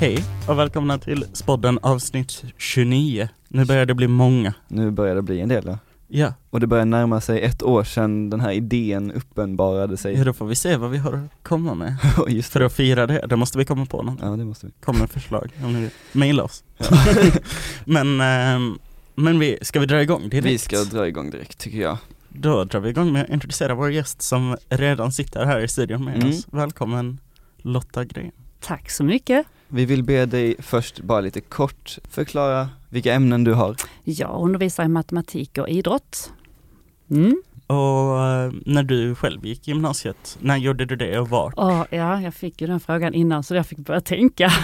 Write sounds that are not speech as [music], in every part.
Hej och välkomna till Spodden avsnitt 29. Nu börjar det bli många. Nu börjar det bli en del ja. Ja, Och det börjar närma sig ett år sedan den här idén uppenbarade ja sig. då får vi se vad vi har att komma med. [laughs] Just För att fira det, då måste vi komma på något. Ja det måste vi. Kom med förslag, om ni vill. Maila oss. [laughs] men, ehm, men vi, ska vi dra igång direkt? Vi ska dra igång direkt tycker jag. Då drar vi igång med att introducera vår gäst som redan sitter här i studion med Mm. oss. Välkommen Lotta Gren. Tack så mycket. Vi vill be dig först bara lite kort förklara vilka ämnen du har. Jag undervisar i matematik och idrott. Mm. Och eh, när du själv gick gymnasiet, när gjorde du det och var? Och, ja, jag fick ju den frågan innan så jag fick börja tänka. [clears throat]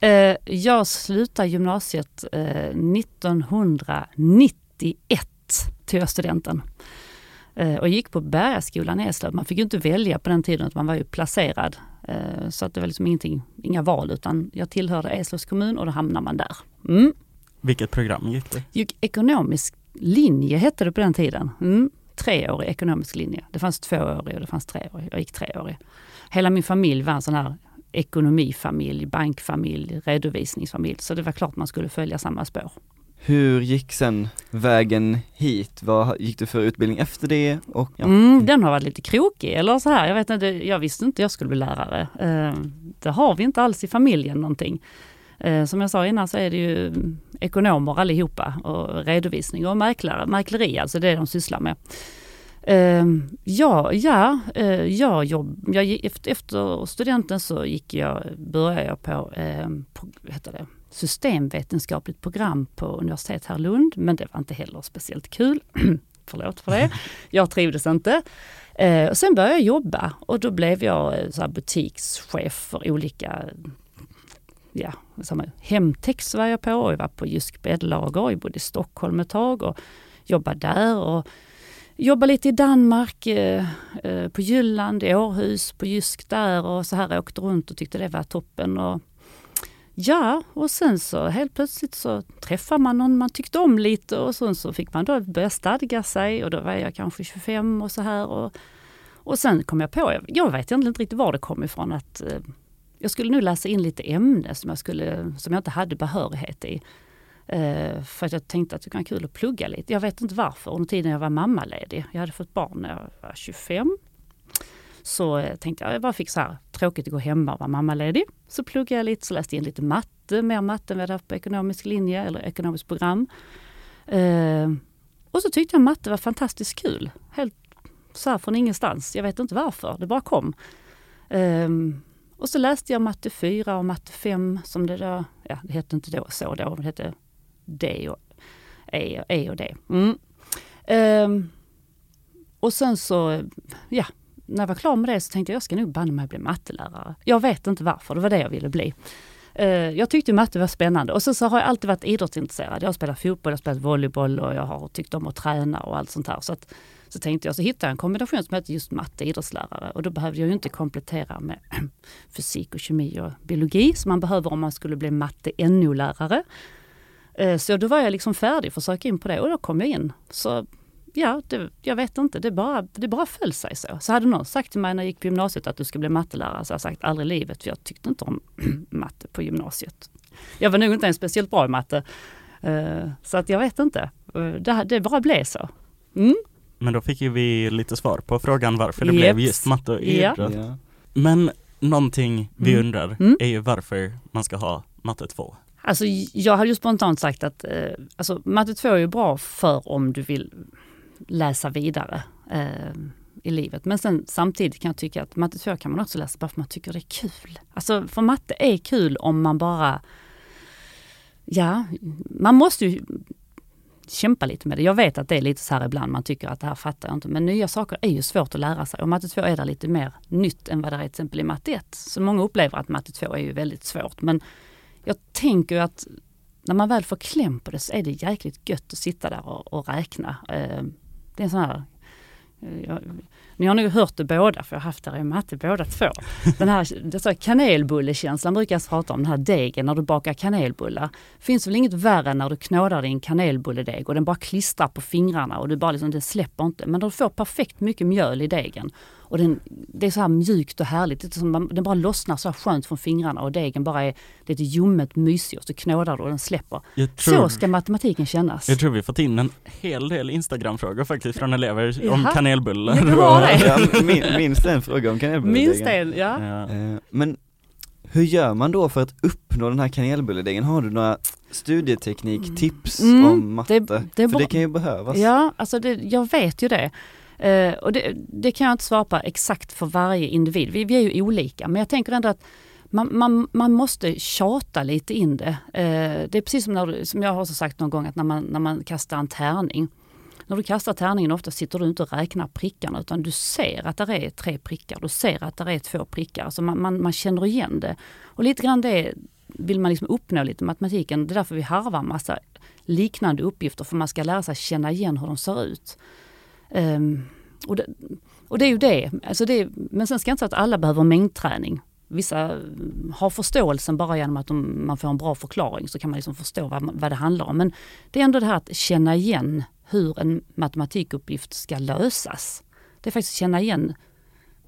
Eh, jag slutade gymnasiet eh, 1991, tog jag studenten. Eh, och gick på Bergaskolan i Eslöv. Man fick ju inte välja på den tiden, utan man var ju placerad. Eh, Så att det var liksom ingenting, inga val, utan jag tillhörde Eslövs kommun och då hamnar man där. Mm. Vilket program gick du? gick ekonomisk linje hette det på den tiden. Mm. Treårig ekonomisk linje. Det fanns tvåårig och det fanns treårig. Jag gick treårig. Hela min familj var en sån här ekonomifamilj, bankfamilj, redovisningsfamilj. Så det var klart man skulle följa samma spår. Hur gick sen vägen hit? Vad gick du för utbildning efter det? Och, ja. Mm, den har varit lite krokig eller så här. Jag, vet inte, jag visste inte jag skulle bli lärare. Eh, det har vi inte alls i familjen någonting. Eh, som jag sa innan så är det ju ekonomer allihopa och redovisning och mäklare, mäkleri, alltså det de sysslar med. Ehm, ja, ja eh, jag jobb, jag, efter, studenten så gick jag, började jag på, ehm, på heter det, systemvetenskapligt program på universitet här i Lund, men det var inte heller speciellt kul. [clears throat] Förlåt för det. Jag trivdes inte. Eh, och sen började jag jobba och då blev jag eh, så här butikschef för olika ja, samma, Hemtex var jag på och jag var på Jysk bäddlager. Jag bodde i Stockholm ett tag och jobbade där. Och jobbade lite i Danmark, eh, eh, på Jylland, i Århus, på Jysk där och så här. Jag åkte runt och tyckte det var toppen. Och, ja, och sen så helt plötsligt så träffade man någon man tyckte om lite och sen så fick man då börja stadga sig och då var jag kanske 25 och så här. Och, och sen kom jag på, jag, jag vet egentligen inte riktigt var det kom ifrån, att eh, jag skulle nu läsa in lite ämne som jag, skulle, som jag inte hade behörighet i. Eh, för att jag tänkte att det kan vara kul att plugga lite. Jag vet inte varför. Under tiden jag var mammaledig, jag hade fått barn när jag var 25. Så eh, tänkte jag, jag bara fick så här tråkigt att gå hemma och vara mammaledig. Så pluggade jag lite, så läste jag in lite matte, mer matte än vad jag hade haft på ekonomisk linje eller ekonomiskt program. Eh, och så tyckte jag matte var fantastiskt kul. Helt så här från ingenstans. Jag vet inte varför, det bara kom. Ehm, och så läste jag matte 4 och matte 5 som det då, ja det hette inte då så då, det hette D och E, e och D. Mm. Um, och sen så, ja, när jag var klar med det så tänkte jag jag ska nog banne mig bli mattelärare. Jag vet inte varför, det var det jag ville bli. Uh, jag tyckte matte var spännande och sen så har jag alltid varit idrottsintresserad. Jag har spelat fotboll, jag har spelat volleyboll och jag har tyckt om att träna och allt sånt här. Så, att, så tänkte jag, så hittade jag en kombination som hette just matte idrottslärare och då behövde jag ju inte komplettera med [clears throat] fysik och kemi och biologi som man behöver om man skulle bli matte NO-lärare. Eh, Så då var jag liksom färdig för att söka in på det och då kom jag in. Så ja, det, jag vet inte, det bara, det bara föll sig så. Så hade någon sagt till mig när jag gick på gymnasiet att du ska bli mattelärare så har jag sagt aldrig i livet för jag tyckte inte om [clears throat] matte på gymnasiet. Jag var nog inte ens speciellt bra i matte. Eh, Så att jag vet inte, Eh, det, det bara blev så. Mm. Men då fick ju vi lite svar på frågan varför det Jeps. blev just matte och Ja. idrott. Ja. Men någonting vi Mm. undrar Mm. är ju varför man ska ha matte 2. Alltså jag hade ju spontant sagt att eh, alltså, matte 2 är ju bra för om du vill läsa vidare eh, i livet. Men sen samtidigt kan jag tycka att matte 2 kan man också läsa bara för att man tycker det är kul. Alltså för matte är kul om man bara, ja, man måste ju kämpa lite med det. Jag vet att det är lite så här ibland, man tycker att det här fattar jag inte. Men nya saker är ju svårt att lära sig och matte 2 är där lite mer nytt än vad det är till exempel i matte 1. Så många upplever att matte 2 är ju väldigt svårt. Men jag tänker att när man väl får kläm på det så är det jäkligt gött att sitta där och, och räkna. Eh, det är en sån här eh, jag, ni har nog hört det båda, för jag har haft det i matte båda två. [laughs] Den här här kanelbullekänslan brukar jag prata om, den här degen när du bakar kanelbullar. Finns väl inget värre än när du knådar din kanelbulledeg och den bara klistrar på fingrarna och du bara liksom, det släpper inte. Men när du får perfekt mycket mjöl i degen Och den, det är så här mjukt och härligt. Det är som man, den bara lossnar så här skönt från fingrarna och degen bara är lite ljummet mysig och så knådar du och den släpper. Tror, Så ska matematiken kännas. jag tror vi fått in en hel del Instagram-frågor faktiskt från elever om Jaha. kanelbullar. Ja, det det. [laughs] Minst en fråga om kanelbulledegen. Minst en, ja. Ja. Eh, Men hur gör man då för att uppnå den här kanelbulledegen? Har du några studietekniktips Mm, om matte? det är för det kan ju behövas. Ja, alltså det, jag vet ju det. Eh, och det, det kan jag inte svara på exakt för varje individ. Vi, vi är ju olika, men jag tänker ändå att man, man, man måste tjata lite in det. Eh, det är precis som, när du, som jag har sagt någon gång, att när man, när man kastar en tärning. När du kastar tärningen ofta sitter du inte och räknar prickarna utan du ser att det är tre prickar, du ser att det är två prickar. Alltså man, man, man känner igen det. Och lite grann det vill man liksom uppnå lite matematiken. Det är därför vi harvar massa liknande uppgifter för man ska lära sig känna igen hur de ser ut. Ehm, och, det, och det är ju det. Alltså det. Men sen ska jag inte säga att alla behöver mängdträning. Vissa mm, har förståelsen bara genom att de, man får en bra förklaring så kan man liksom förstå vad, vad det handlar om. Men det är ändå det här att känna igen hur en matematikuppgift ska lösas. Det är faktiskt att känna igen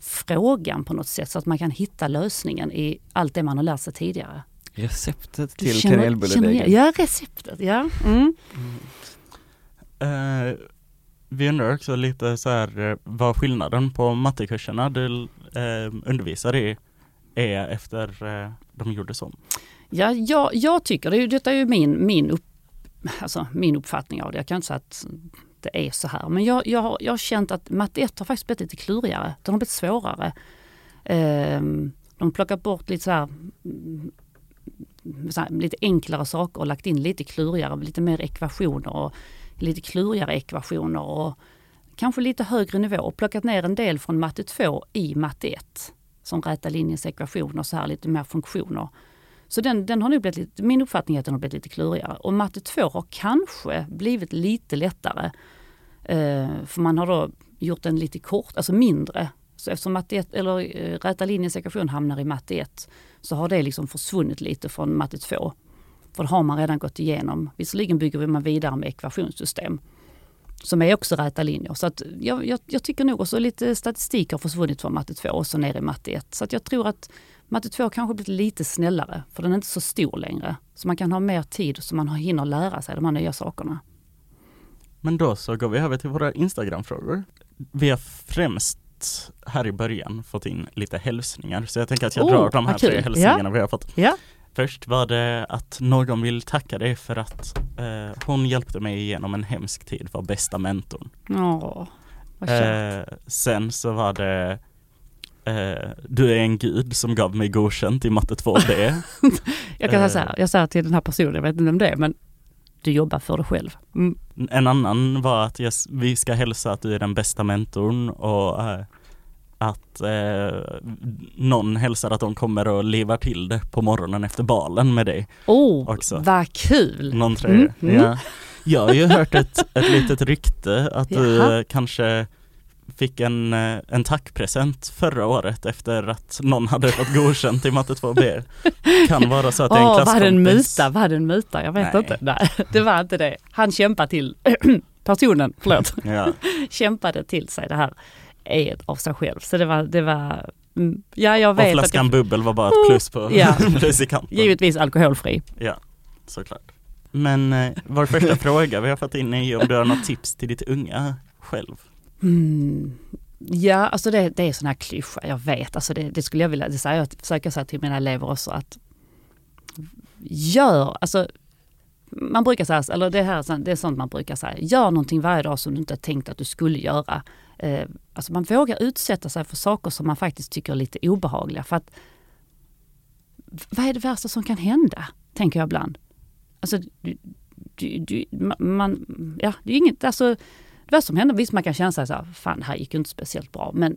frågan på något sätt så att man kan hitta lösningen i allt det man har lärt sig tidigare. Receptet till kanelbulledegen. Ja, receptet. Ja. Mm. Eh, vi undrar också lite så här eh, vad skillnaden på mattekurserna du eh, undervisar i är efter eh, de gjordes om. Ja, jag, jag tycker, det är, detta är ju min, min, upp, alltså min uppfattning av det. Jag kan inte säga att det är så här. Men jag, jag, har, jag har känt att matte 1 har faktiskt blivit lite klurigare. Den har blivit svårare. Eh, de har plockat bort lite så här, mm, så här, lite enklare saker och lagt in lite klurigare, lite mer ekvationer och lite klurigare ekvationer och kanske lite högre nivå och plockat ner en del från matte 2 i matte 1. Som räta linjens ekvationer, så här lite mer funktioner. Så den, den har nu blivit lite, min uppfattning är att den har blivit lite klurigare. Och matte 2 har kanske blivit lite lättare. Eh, för man har då gjort den lite kort, alltså mindre. Så eftersom matte 1, eller eh, räta linjens ekvation hamnar i matte 1 så har det liksom försvunnit lite från matte 2. För det har man redan gått igenom. Visserligen bygger man vidare med ekvationssystem som är också räta linjer. Så att jag, jag, jag tycker nog också lite statistik har försvunnit från matte 2 och så ner i matte 1. Så att jag tror att matte 2 kanske blivit lite snällare för den är inte så stor längre. Så man kan ha mer tid så man hinner lära sig de här nya sakerna. Men då så går vi över till våra Instagram-frågor. Vi har främst här i början fått in lite hälsningar så jag tänker att jag Oh, drar de här tre kul. hälsningarna vi har fått. Ja. Först var det att någon vill tacka dig för att eh, hon hjälpte mig igenom en hemsk tid, var bästa mentorn. Åh, vad. Eh, sen så var det eh, Du är en gud som gav mig godkänt i matte 2B. [laughs] jag kan säga så här, jag säger till den här personen, jag vet inte vem det är, men du jobbar för dig själv. Mm. En annan var att jag, vi ska hälsa att du är den bästa mentorn och eh, att eh, någon hälsar att de kommer och livar till det på morgonen efter balen med dig. Oh, Också. vad kul! Någon tredje. Mm, mm. Ja. Jag har ju hört ett, ett litet rykte att du Jaha. eh, kanske fick en, eh, en tackpresent förra året efter att någon hade fått godkänt i matte 2B. Kan vara så att det är en Åh, var det en klasskompis. muta? Var det en muta? Jag vet Nej. inte. Nej, det var inte det. Han kämpade till, [clears throat] personen, förlåt, Ja. kämpade till sig det här eget av sig själv. Så det var, det var mm, ja jag Och vet att flaskan jag, bubbel var bara ett plus på Ja. [laughs] plus i kanten. givetvis alkoholfri. Ja, såklart. Men eh, vår första fråga vi har fått in är om du har något tips till ditt unga själv. Mm. Ja, alltså det, det är sån här klyscha, jag vet. Alltså det, det skulle jag vilja det säger jag, försöka säga till mina elever också att gör, alltså man brukar säga, eller det här är det är sånt man brukar säga, gör någonting varje dag som du inte tänkt att du skulle göra. Eh, alltså man vågar utsätta sig för saker som man faktiskt tycker är lite obehagliga. För att vad är det värsta som kan hända? Tänker jag ibland. Alltså, du, du, du, man, ja, det är inget, alltså det värsta som händer, visst man kan känna sig så här, fan det här gick ju inte speciellt bra, men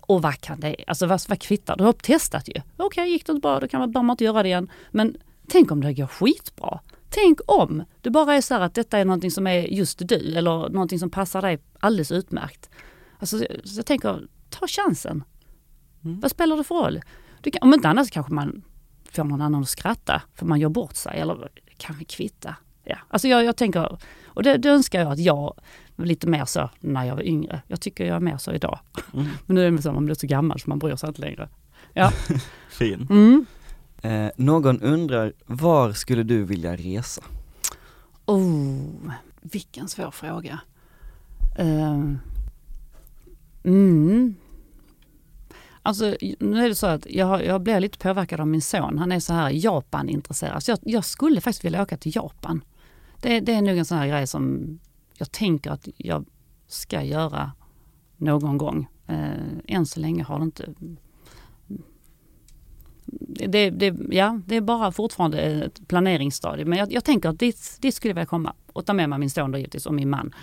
och vad kan det, alltså vad, vad kvittar, du har testat ju. Okej, gick det inte bra, då kan man, behöver man inte göra det igen. Men tänk om det går skitbra. Tänk om det bara är så här att detta är någonting som är just du eller någonting som passar dig alldeles utmärkt. Alltså, så jag tänker, ta chansen. Mm. Vad spelar det för roll? Du kan, om inte annat så kanske man får någon annan att skratta för man gör bort sig eller kanske kvitta. Ja. Alltså jag, jag tänker, och det, det önskar jag att jag lite mer så när jag var yngre. Jag tycker jag är mer så idag. Mm. [laughs] Men nu är det så, man blir så gammal så man bryr sig inte längre. [laughs] Fin. Mm. Eh, någon undrar, var skulle du vilja resa? Oh, vilken svår fråga. Uh, mm. Alltså nu är det så att jag, jag blir lite påverkad av min son. Han är så här Japan-intresserad. Så jag, jag skulle faktiskt vilja åka till Japan. Det, det är nog en sån här grej som jag tänker att jag ska göra någon gång. Uh, än så länge har det inte det, det, ja, det är bara fortfarande ett planeringsstadie. Men jag, jag tänker att dit, dit skulle jag vilja komma. Och ta med mig min son då givetvis och min man.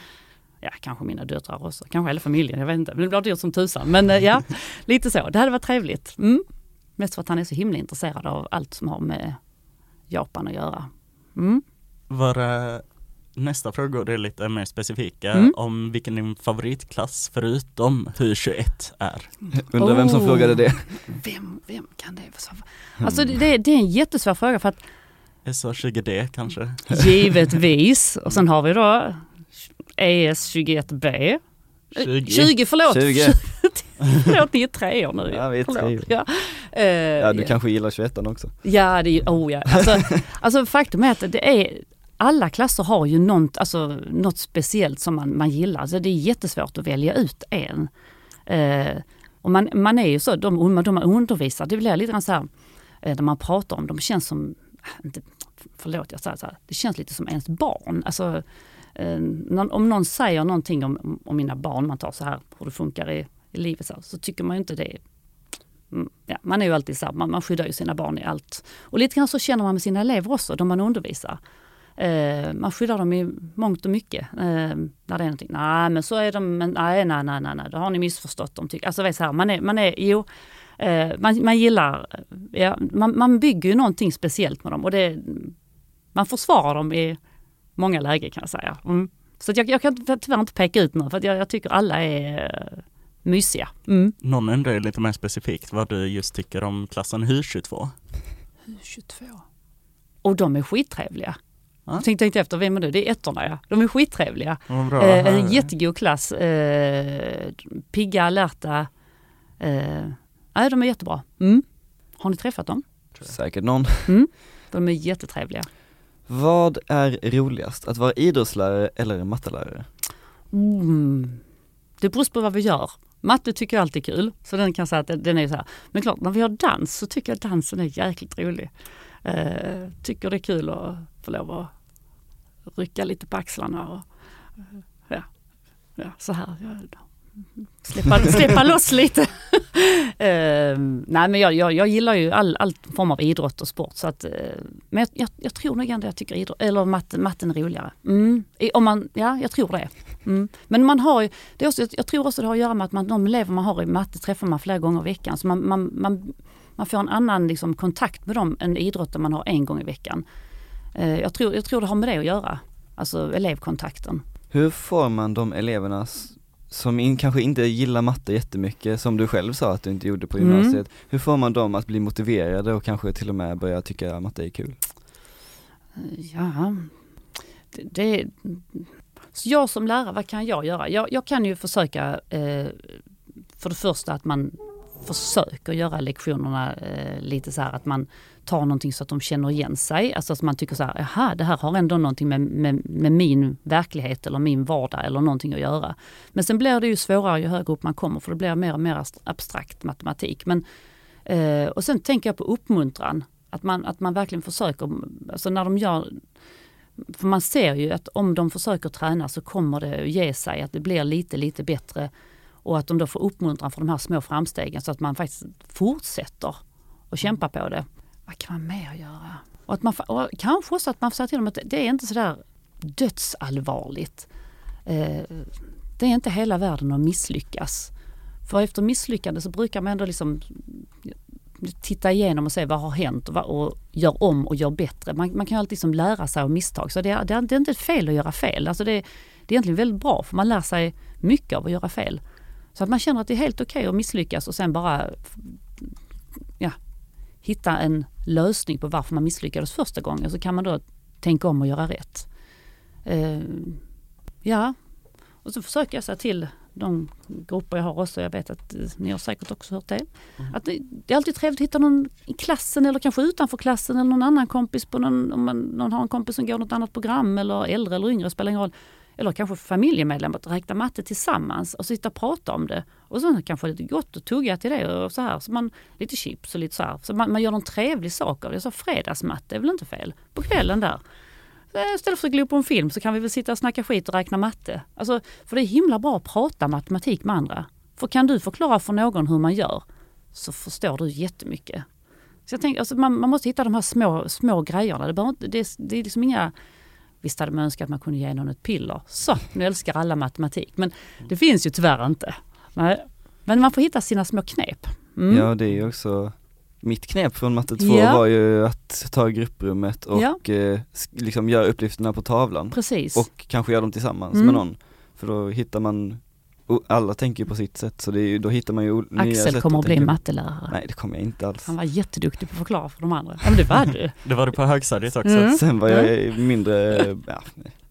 Ja, kanske mina döttrar också. Kanske hela familjen, jag vet inte. Men det blir dyrt som tusan. Men eh, ja, [laughs] lite så. Det hade varit trevligt. Mm. Mest för att han är så himla intresserad av allt som har med Japan att göra. Mm. Våra nästa frågor är lite mer specifika Mm. om vilken din favoritklass förutom hur 21 är. Undrar vem som Oh. frågade det? Vem, vem kan det vara? Alltså det, det, det är en jättesvår fråga för att SO20D kanske? givetvis, [laughs] och sen har vi då E ES21B. 20. 20, förlåt! 20. [laughs] förlåt, ni är tre år nu. Ja, vi är tre. Ja. Eh, Ja, du kanske gillar 21 också? Ja, det är ju, oh ja. Alltså, alltså faktum är att det är, alla klasser har ju något, alltså, något speciellt som man, man gillar. Alltså, det är jättesvårt att välja ut en. Eh, och man, man är ju så, de, de man undervisar, det blir lite grann så här, eh, när man pratar om dem, känns som, äh, inte, förlåt jag säger så här, det känns lite som ens barn. Alltså, eh, någon, om någon säger någonting om, om mina barn, man tar så här hur det funkar i, i livet, så, här, så tycker man ju inte det mm, ja, man är ju alltid så här, man, man skyddar ju sina barn i allt. Och lite grann så känner man med sina elever också, de man undervisar. Eh, man skyddar dem i mångt och mycket. Eh, när det är någonting, nej men så är de, men nej, nej, nej, nej, nej, då har ni missförstått dem. Tycker. Alltså vet så här, man är, man är, jo, eh, man, man gillar, ja, man, man bygger ju någonting speciellt med dem och det, man försvarar dem i många lägen kan jag säga. Mm. Så att jag, jag kan tyvärr inte peka ut några för att jag, jag tycker alla är eh, mysiga. Mm. Någon undrar ju lite mer specifikt vad du just tycker om klassen HY22. 22. Och de är skittrevliga. Ja. Tänkte, tänkte efter, vem är du? Det är ettorna ja. De är skittrevliga. Vad bra. Eh, en jättegod klass. Eh, pigga, alerta. Eh, nej, de är jättebra. Mm. Har ni träffat dem? Säkert någon. De är jättetrevliga. Vad är roligast, att vara idrottslärare eller mattelärare? Mm. Det beror på vad vi gör. Matte tycker jag alltid är kul, så den kan säga att den- den är så här. Men klart, när vi har dans så tycker jag dansen är jäkligt rolig. Eh, tycker det är kul att få lov att rycka lite på axlarna och eh, ja, ja så här. Ja, släppa, släppa loss lite. uh, [laughs] nej men jag, jag, jag gillar ju all, all form av idrott och sport så att, uh, men jag, jag, jag tror nog ändå jag tycker idrott, eller matten, matten är roligare. Mm. I- Om man, ja, jag tror det. Mm. Men man har ju, det är också, jag tror också det har att göra med att man, de elever man har i matte träffar man flera gånger i veckan. Så man, man, man, man får en annan liksom, kontakt med dem än idrotten man har en gång i veckan. Eh, jag, tror, jag tror det har med det att göra, alltså elevkontakten. Hur får man de eleverna som in, kanske inte gillar matte jättemycket, som du själv sa att du inte gjorde på Mm. gymnasiet, hur får man dem att bli motiverade och kanske till och med börja tycka matte är kul? Eh, Ja, det, det så jag som lärare, vad kan jag göra? Jag, jag kan ju försöka, eh, för det första att man försöker göra lektionerna eh, lite så här att man tar någonting så att de känner igen sig. Alltså att man tycker så här, jaha det här har ändå någonting med, med, med min verklighet eller min vardag eller någonting att göra. Men sen blir det ju svårare ju högre upp man kommer för det blir mer och mer abstrakt matematik. Men, eh, och sen tänker jag på uppmuntran. Att man, att man verkligen försöker, alltså när de gör för man ser ju att om de försöker träna så kommer det att ge sig, att det blir lite, lite bättre. Och att de då får uppmuntran för de här små framstegen så att man faktiskt fortsätter att kämpa på det. Vad kan man mer göra? Och, att man, och kanske också att man får säga till dem att det- är inte sådär dödsallvarligt. Eh, det är inte hela världen att misslyckas. För efter misslyckande så brukar man ändå liksom titta igenom och se vad har hänt och, vad, och gör om och gör bättre. Man, man kan ju alltid liksom lära sig av misstag. Så det är, det, är, det är inte fel att göra fel. Alltså det, det är egentligen väldigt bra för man lär sig mycket av att göra fel. Så att man känner att det är helt okej att misslyckas och sen bara ja, hitta en lösning på varför man misslyckades första gången. Så kan man då tänka om och göra rätt. Eh, ja, och Och så försöker jag säga till de grupper jag har också, jag vet att eh, ni har säkert också hört det. Mm. Att det, det är alltid trevligt att hitta någon i klassen eller kanske utanför klassen eller någon annan kompis på någon, om man någon har en kompis som går något annat program eller äldre eller yngre, spelar ingen roll. Eller kanske familjemedlemmar, att räkna matte tillsammans och sitta och prata om det. Och sen kanske lite gott och tugga till det och så här. Så man, lite chips och lite så här. Så man, man gör någon trevlig sak av det. Så fredagsmatte är väl inte fel? På kvällen där. Istället för att glo på en film så kan vi väl sitta och snacka skit och räkna matte. Alltså, för det är himla bra att prata matematik med andra. För kan du förklara för någon hur man gör så förstår du jättemycket. Så jag tänker, alltså man, man måste hitta de här små, små grejerna. Det, inte, det, det är liksom inga Visst hade man önskat att man kunde ge någon ett piller. Så, nu älskar alla matematik. Men det finns ju tyvärr inte. Men man får hitta sina små knep. Mm. Ja det är ju också mitt knep från matte 2 Ja. var ju att ta grupprummet och Ja. eh, liksom göra uppgifterna på tavlan Precis. och kanske göra dem tillsammans Mm. med någon. För då hittar man, alla tänker ju på sitt sätt så det är ju, då hittar man ju o- nya Axel kommer att bli mattelärare. Nej det kommer jag inte alls. Han var jätteduktig på att förklara för de andra. Ja men det var du. [laughs] Det var det på högstadiet också. Mm. Sen var jag mindre, ja,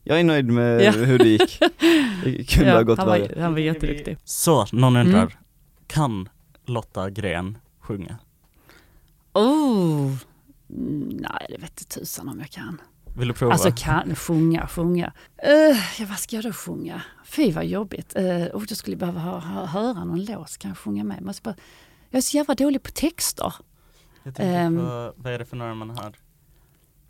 jag är nöjd med Ja. hur det gick. [laughs] Det kunde ha gått han, värre. var, han var jätteduktig. Så, någon undrar, Mm. kan Lotta Gren sjunga? Oh. Mm, Nej, det vet inte tusan om jag kan. Vill du prova? Alltså kan sjunga, sjunga. Uh, ja, vad ska jag då sjunga? Fy vad jobbigt. Uh, oh, jag skulle behöva ha, ha, höra någon låt, kan jag sjunga med? Måste bara, jag är så jävla dålig på texter. Jag tänker Ehm. på, vad är det för några man har?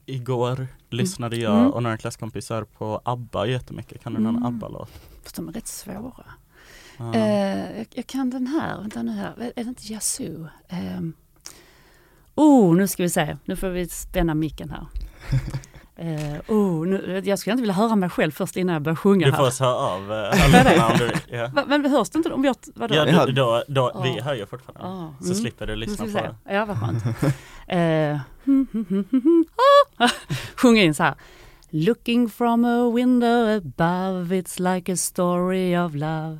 Igår lyssnade jag Mm. och några klasskompisar på ABBA jättemycket. Kan du någon Mm. ABBA-låt? Fast de är rätt svåra. Ja. Eh, jag, jag kan den här, vänta nu här, är det inte Yazoo? Um, oh, nu ska vi se, nu får vi spänna micken här. [laughs] Eh, oh, nu, jag skulle inte vilja höra mig själv först innan jag börjar sjunga Du får här. så av uh, hörlurarna om du ja. Va, men hörs det inte om vi har, vadå? Ja, då, då, då, vi Ja. hör ju fortfarande. Ah, Så mm. slipper du lyssna vi på det. Ja, vad skönt. [laughs] [laughs] Ah, Sjunga in så här. Looking from a window above it's like a story of love.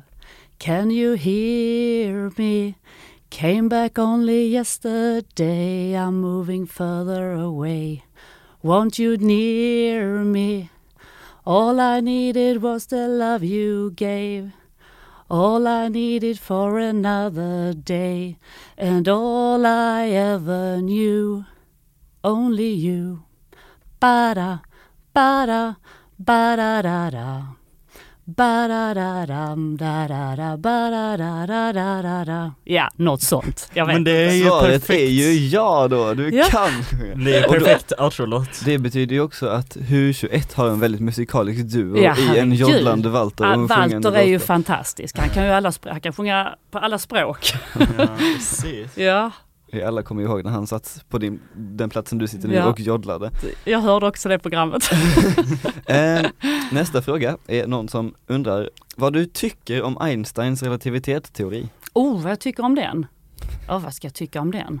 Can you hear me? Came back only yesterday. I'm moving further away. Won't you near me? All I needed was the love you gave. All I needed for another day, and all I ever knew, only you. Ba-da, ba-da, ba-da-da-da. Ba-da-da-dam, da-da-da, ba-da-da-da-da-da. Ja, något sånt. Jag vet. Men det är ju Svaret perfekt. är ju ja då, du Ja. kan! Det är perfekt outro-låt. Det betyder ju också att Hu21 har en väldigt musikalisk duo Ja, i en joddlande Walter och en Walter är ju Lotta. fantastisk. Han kan ju alla, han kan sjunga på alla språk. Ja, precis. Ja, alla kommer ihåg när han satt på din, den platsen du sitter nu Ja. och joddlade. jag hörde också det programmet. [laughs] Eh, nästa fråga är någon som undrar vad du tycker om Einsteins relativitetsteori? Oh, vad jag tycker om den. Oh, vad ska jag tycka om den?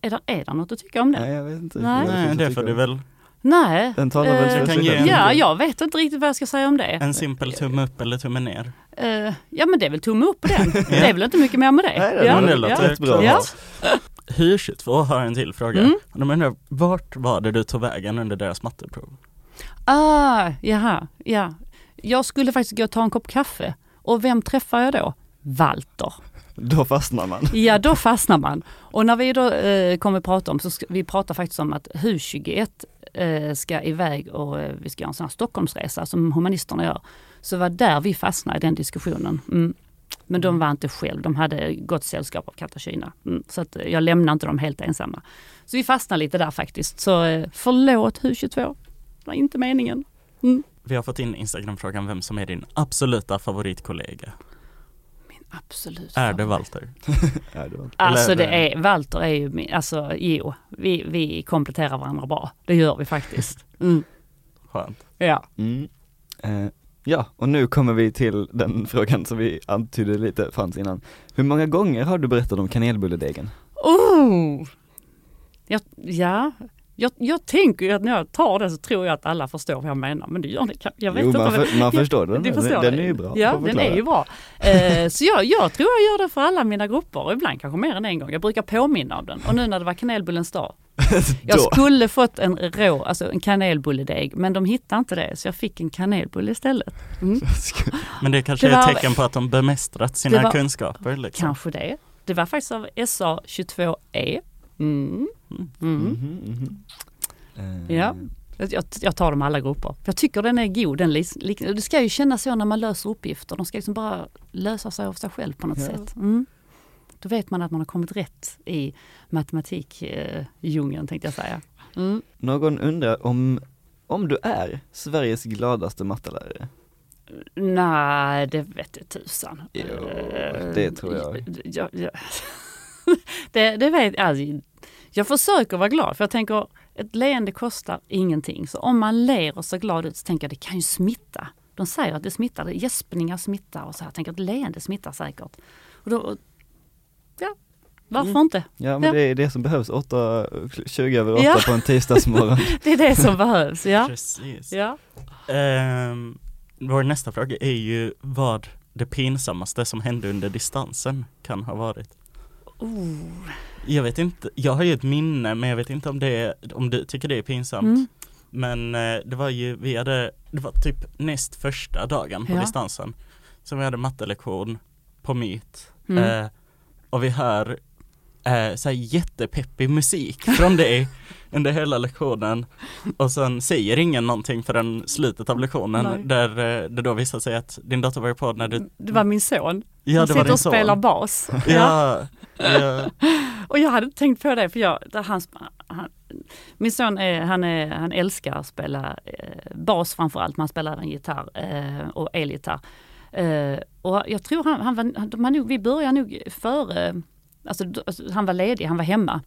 Är det, är det något att tycka om den? Nej jag vet inte. Nej. Nej, det får du väl Nej. Den talar väl Eh, för Jag kan sig själv. Ja, jag vet inte riktigt vad jag ska säga om det. en simpel tumme upp eller tumme ner. Eh, ja men det är väl tumme upp på den. [laughs] Det är väl inte mycket mer med det. Nej, det ja. Det ja. låter rätt bra. Ja. [laughs] Hyr22 har en till fråga. Mm. De undrar, vart var det du tog vägen under deras matteprov? Ah, jaha, ja. Jag skulle faktiskt gå och ta en kopp kaffe. Och vem träffar jag då? Walter. Då fastnar man. [laughs] Ja, då fastnar man. Och när vi då eh, kommer prata om, så ska, vi pratar faktiskt om att HU21 eh, Eh, ska iväg och eh, vi ska göra en sån här Stockholmsresa som humanisterna gör. Så var där vi fastnade i den diskussionen. Mm. Men de var inte själv, de hade gott sällskap av Katarina. Mm. Så att eh, jag lämnar inte dem helt ensamma. Så vi fastnade lite där faktiskt. Så förlåt HU22, det var inte meningen. Mm. Vi har fått in Instagram-frågan vem som är din absoluta favoritkollega. Absolut. Är det Walter? [laughs] Ja, det var. Alltså det är, Walter är ju, alltså jo, vi, vi kompletterar varandra bra. Det gör vi faktiskt. [laughs] Mm. Skönt. Ja. Mm. Eh, ja, och nu kommer vi till den frågan som vi antydde lite fanns innan. Hur många gånger har du berättat om kanelbulledegen? Oh! Jag, ja, jag, jag tänker ju att när jag tar det så tror jag att alla förstår vad jag menar, men det gör ni kan- Jag vet jo, inte. man, för, man förstår den, du förstår den, den det. är ju bra. Ja, den är ju bra. Eh, så jag, jag tror jag gör det för alla mina grupper, och ibland kanske mer än en gång. Jag brukar påminna om den. Och nu när det var kanelbullens dag, [laughs] Jag skulle fått en rå, alltså en kanelbulledeg, men de hittade inte det så jag fick en kanelbulle istället. Mm. [laughs] Men det kanske Det är var- ett tecken på att de bemästrat sina var- kunskaper liksom. Kanske det. Det var faktiskt av SA22E. Mm. Mm. Eh, Ja. Jag, jag tar dem alla grupper. Jag tycker den är god. Den lik, det ska ju kännas så när man löser uppgifter. De ska liksom bara lösa sig av sig själv på något Ja. sätt. Mm. Då vet man att man har kommit rätt i matematikdjungeln tänkte jag säga. Mm. Någon undrar om, om du är Sveriges gladaste mattelärare? Nej, det vet jag tusan. Jo, Eh, det tror jag. Ja, ja. [laughs] det, det vet alltså, jag. försöker vara glad för jag tänker ett leende kostar ingenting. Så om man ler och ser glad ut så tänker jag det kan ju smitta. De säger att det smittar, gäspningar smittar och så här. Jag tänker att leende smittar säkert. Och då, ja, varför Mm. inte? Ja men Ja. det är det som behövs, 8, 20 över 8 Ja. på en tisdagsmorgon. [laughs] Det är det som behövs. Ja. Precis. Ja. Ehm, vår nästa fråga är ju vad det pinsammaste som hände under distansen kan ha varit. Oh. Jag vet inte, jag har ju ett minne men jag vet inte om det om du tycker det är pinsamt. Mm. Men eh, det var ju, vi hade, det var typ näst första dagen på Ja. distansen. Så vi hade mattelektion på Myt. Mm. Eh, och vi hör eh, så jättepeppig musik från dig [laughs] under hela lektionen. Och sen säger ingen någonting förrän slutet av lektionen Nej. där eh, det då visar sig att din dotter var på när du Det var min son. Ja Han det sitter och son. spelar bas. Ja, [laughs] ja. Och jag hade tänkt på det för jag, han, han, min son är, han, är, han älskar att spela eh, bas framförallt, man spelar även gitarr eh, och elgitarr. Eh, och jag tror han, han var, har nog, vi började nog före, alltså, alltså han var ledig, han var hemma.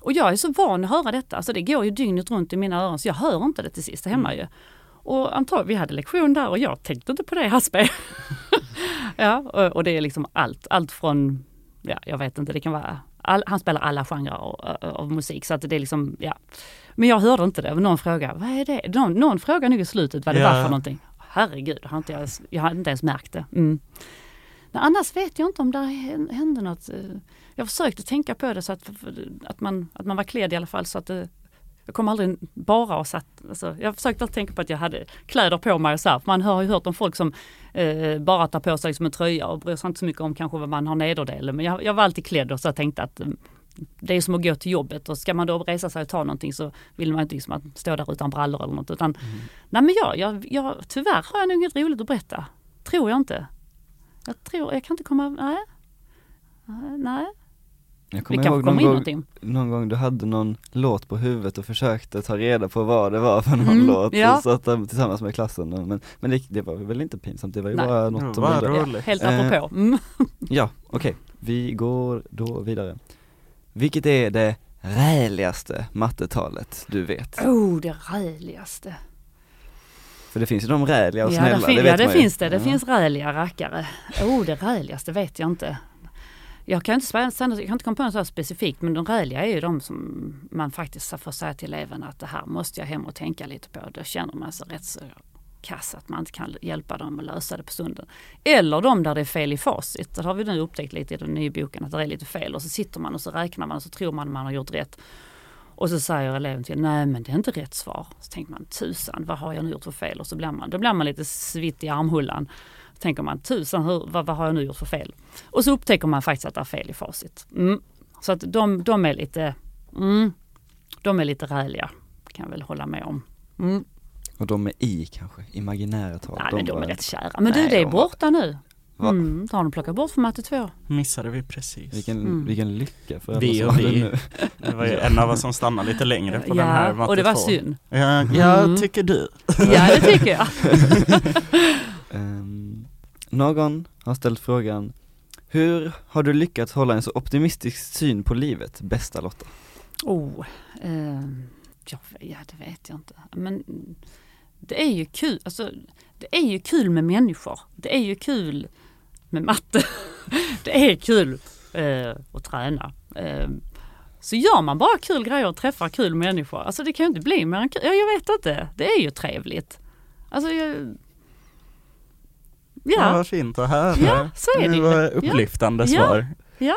Och jag är så van att höra detta, alltså det går ju dygnet runt i mina öron så jag hör inte det till sist hemma ju. Och antagligen, vi hade lektion där och jag tänkte inte på det Haspe. [laughs] ja, och, och det är liksom allt, allt från ja, jag vet inte, det kan vara, all, han spelar alla genrer av, av musik så att det är liksom, ja. Men jag hörde inte det, någon frågade, vad är det? Någon, någon frågade nog i slutet vad det Ja. var för någonting. Herregud, jag har inte, ens- jag har inte ens märkt det. Mm. Annars vet jag inte om det hände något. eh, Jag försökte tänka på det så att, att, man, att man var klädd i alla fall så att det, jag kom aldrig bara och satt, alltså, jag försökte alltid tänka på att jag hade kläder på mig och så här. Man har ju hört om folk som eh, bara tar på sig liksom en tröja och bryr sig inte så mycket om kanske vad man har nederdelen. Men jag, jag var alltid klädd och så jag tänkte att eh, det är som att gå till jobbet och ska man då resa sig och ta någonting så vill man inte liksom att stå där utan brallor eller något. Utan, Nej men jag, jag, jag, tyvärr har jag nog inget roligt att berätta. Tror jag inte. Jag tror, jag kan inte komma, nej. Nej, Jag vi kommer kanske ihåg någon in gång, någon gång du hade någon låt på huvudet och försökte ta reda på vad det var för någon Mm, låt ja. och satt där tillsammans med klassen. Men, men det, det var väl inte pinsamt, det var ju Nej. bara något som var hände. roligt. Ja, helt Eh, apropå. Mm. Ja, okej. Vi går då vidare. Vilket är det räligaste mattetalet du vet? Oh, det räligaste. För det finns ju de räliga och Ja, snälla, det, fin- det ja, det finns det. Det Ja. finns räliga rackare. Oh, det räligaste vet jag inte. Jag kan inte, jag kan inte komma på något så specifikt, men de räliga är ju de som man faktiskt får säga till eleverna att det här måste jag hem och tänka lite på. Då känner man sig rätt så kass att man inte kan hjälpa dem att lösa det på stunden. Eller de där det är fel i facit. Det har vi nu upptäckt lite i den nya boken att det är lite fel och så sitter man och så räknar man och så tror man man har gjort rätt. Och så säger eleven till nej men det är inte rätt svar. Så tänker man tusan vad har jag nu gjort för fel? Och så blir man, då blir man lite svitt i armhullan. Så tänker man tusan hur, vad, vad har jag nu gjort för fel? Och så upptäcker man faktiskt att det är fel i facit. Mm. Så att de, de är lite, mm, de är lite räliga. Kan jag väl hålla med om. Mm. Och de är i kanske, imaginära tal. Nej men de är rätt kära. Men du Nej, det är de borta nu. Va? Mm, det har de plockat bort från matte 2. Missade vi precis. Vilken, Mm. vilken lycka för Vi och vi. nu. [laughs] Det var ju en av oss som stannade lite längre på den här matte och det var två. synd. Ja, jag Mm. tycker du. [laughs] Ja det tycker jag. [laughs] Ehm, någon har ställt frågan, hur har du lyckats hålla en så optimistisk syn på livet, bästa Lotta? Oh, ehm, ja, ja, det vet jag inte. Men det är ju kul, alltså, det är ju kul med människor. Det är ju kul med matte. [laughs] det är kul eh, att träna. Eh, så gör man bara kul grejer och träffar kul människor, alltså det kan ju inte bli mer än kul. Ja, jag vet inte, det är ju trevligt. Alltså, jag, Ja, ja, vad fint att höra. Ja, så är det Det var upplyftande Ja. svar. Ja.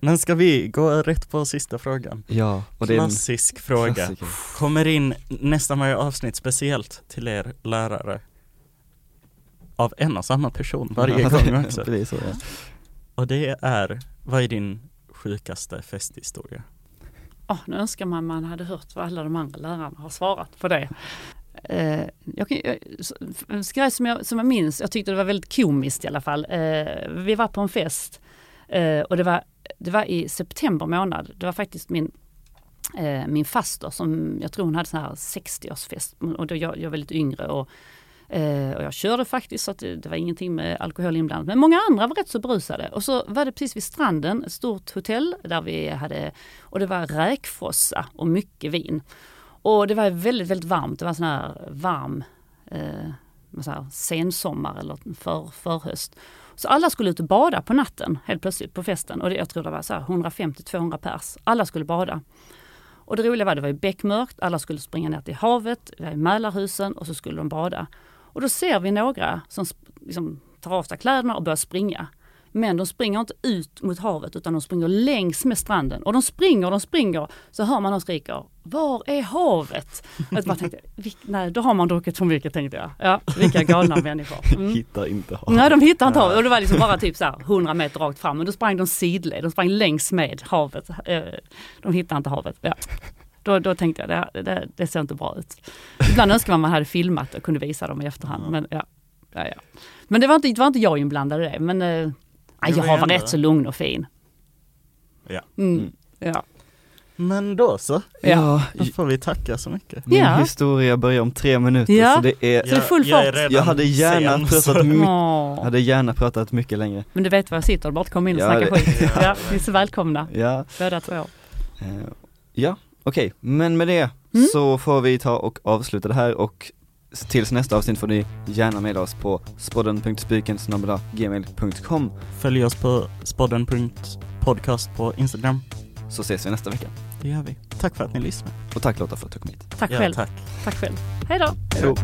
Men ska vi gå rätt på sista frågan? Ja, och det är en Klassisk fråga. klassiker. Kommer in nästan varje avsnitt speciellt till er lärare. Av en och samma person [laughs] varje gång också. Precis så, ja. Och det är, vad är din sjukaste festhistoria? Åh, nu önskar man man hade hört vad alla de andra lärarna har svarat på det. Eh, jag, jag, grej som jag, som jag minns, jag tyckte det var väldigt komiskt i alla fall. Eh, vi var på en fest eh, och det var, det var i september månad. Det var faktiskt min, eh, min faster som, jag tror hon hade sån här 60-årsfest. Och då jag, jag var lite yngre och, eh, och jag körde faktiskt så att det, det var ingenting med alkohol inblandat. Men många andra var rätt så berusade. Och så var det precis vid stranden, ett stort hotell där vi hade och det var räkfrossa och mycket vin. Och det var väldigt, väldigt varmt. Det var sån här varm eh, så här, sensommar eller för, förhöst. Så alla skulle ut och bada på natten helt plötsligt på festen. Och det, jag tror det var så 150-200 pers. Alla skulle bada. Och det roliga var det var ju beckmörkt, alla skulle springa ner till havet, det var i Mälarhusen och så skulle de bada. Och då ser vi några som liksom, tar av sig kläderna och börjar springa. Men de springer inte ut mot havet utan de springer längs med stranden. Och de springer de springer. Så hör man någon skrika Var är havet? Och bara tänkte, "Vilk- nej då har man druckit för mycket tänkte jag. Ja, vilka galna [laughs] människor. Mm. Hittar inte havet. Nej de hittade inte havet och det var liksom bara typ så här 100 meter rakt fram. Men då sprang de sidled, de sprang längs med havet. Eh, De hittade inte havet. Ja. Då, då tänkte jag, det, det, det ser inte bra ut. Ibland önskar man man hade filmat och kunde visa dem i efterhand. Men, ja, ja, ja. men det, var inte, det var inte jag inblandad i det. Men eh, jag var var ändå- rätt så lugn och fin. Ja. Mm. Mm. Ja. Men då så, Ja, då får vi tacka så mycket. min Ja. historia börjar om tre minuter Ja. så det är Så det är full jag fart. redan Jag hade gärna sen, pratat Åh. hade gärna pratat mycket längre. Men du vet var jag sitter, bara kom in och Ja, snacka det- skit. Ja. Ja, ni är så välkomna, Ja, båda två. eh, ja okej, men med det Mm. så får vi ta och avsluta det här och tills nästa avsnitt får ni gärna mejla oss på spodden.spiken.gmail.com Följ oss på spodden.podcast på Instagram. så ses vi nästa vecka. Det gör vi. Tack för att ni lyssnade. Och tack Lotta för att du kom hit. Tack Ja, själv. tack. Tack själv. Hej då. Hej då.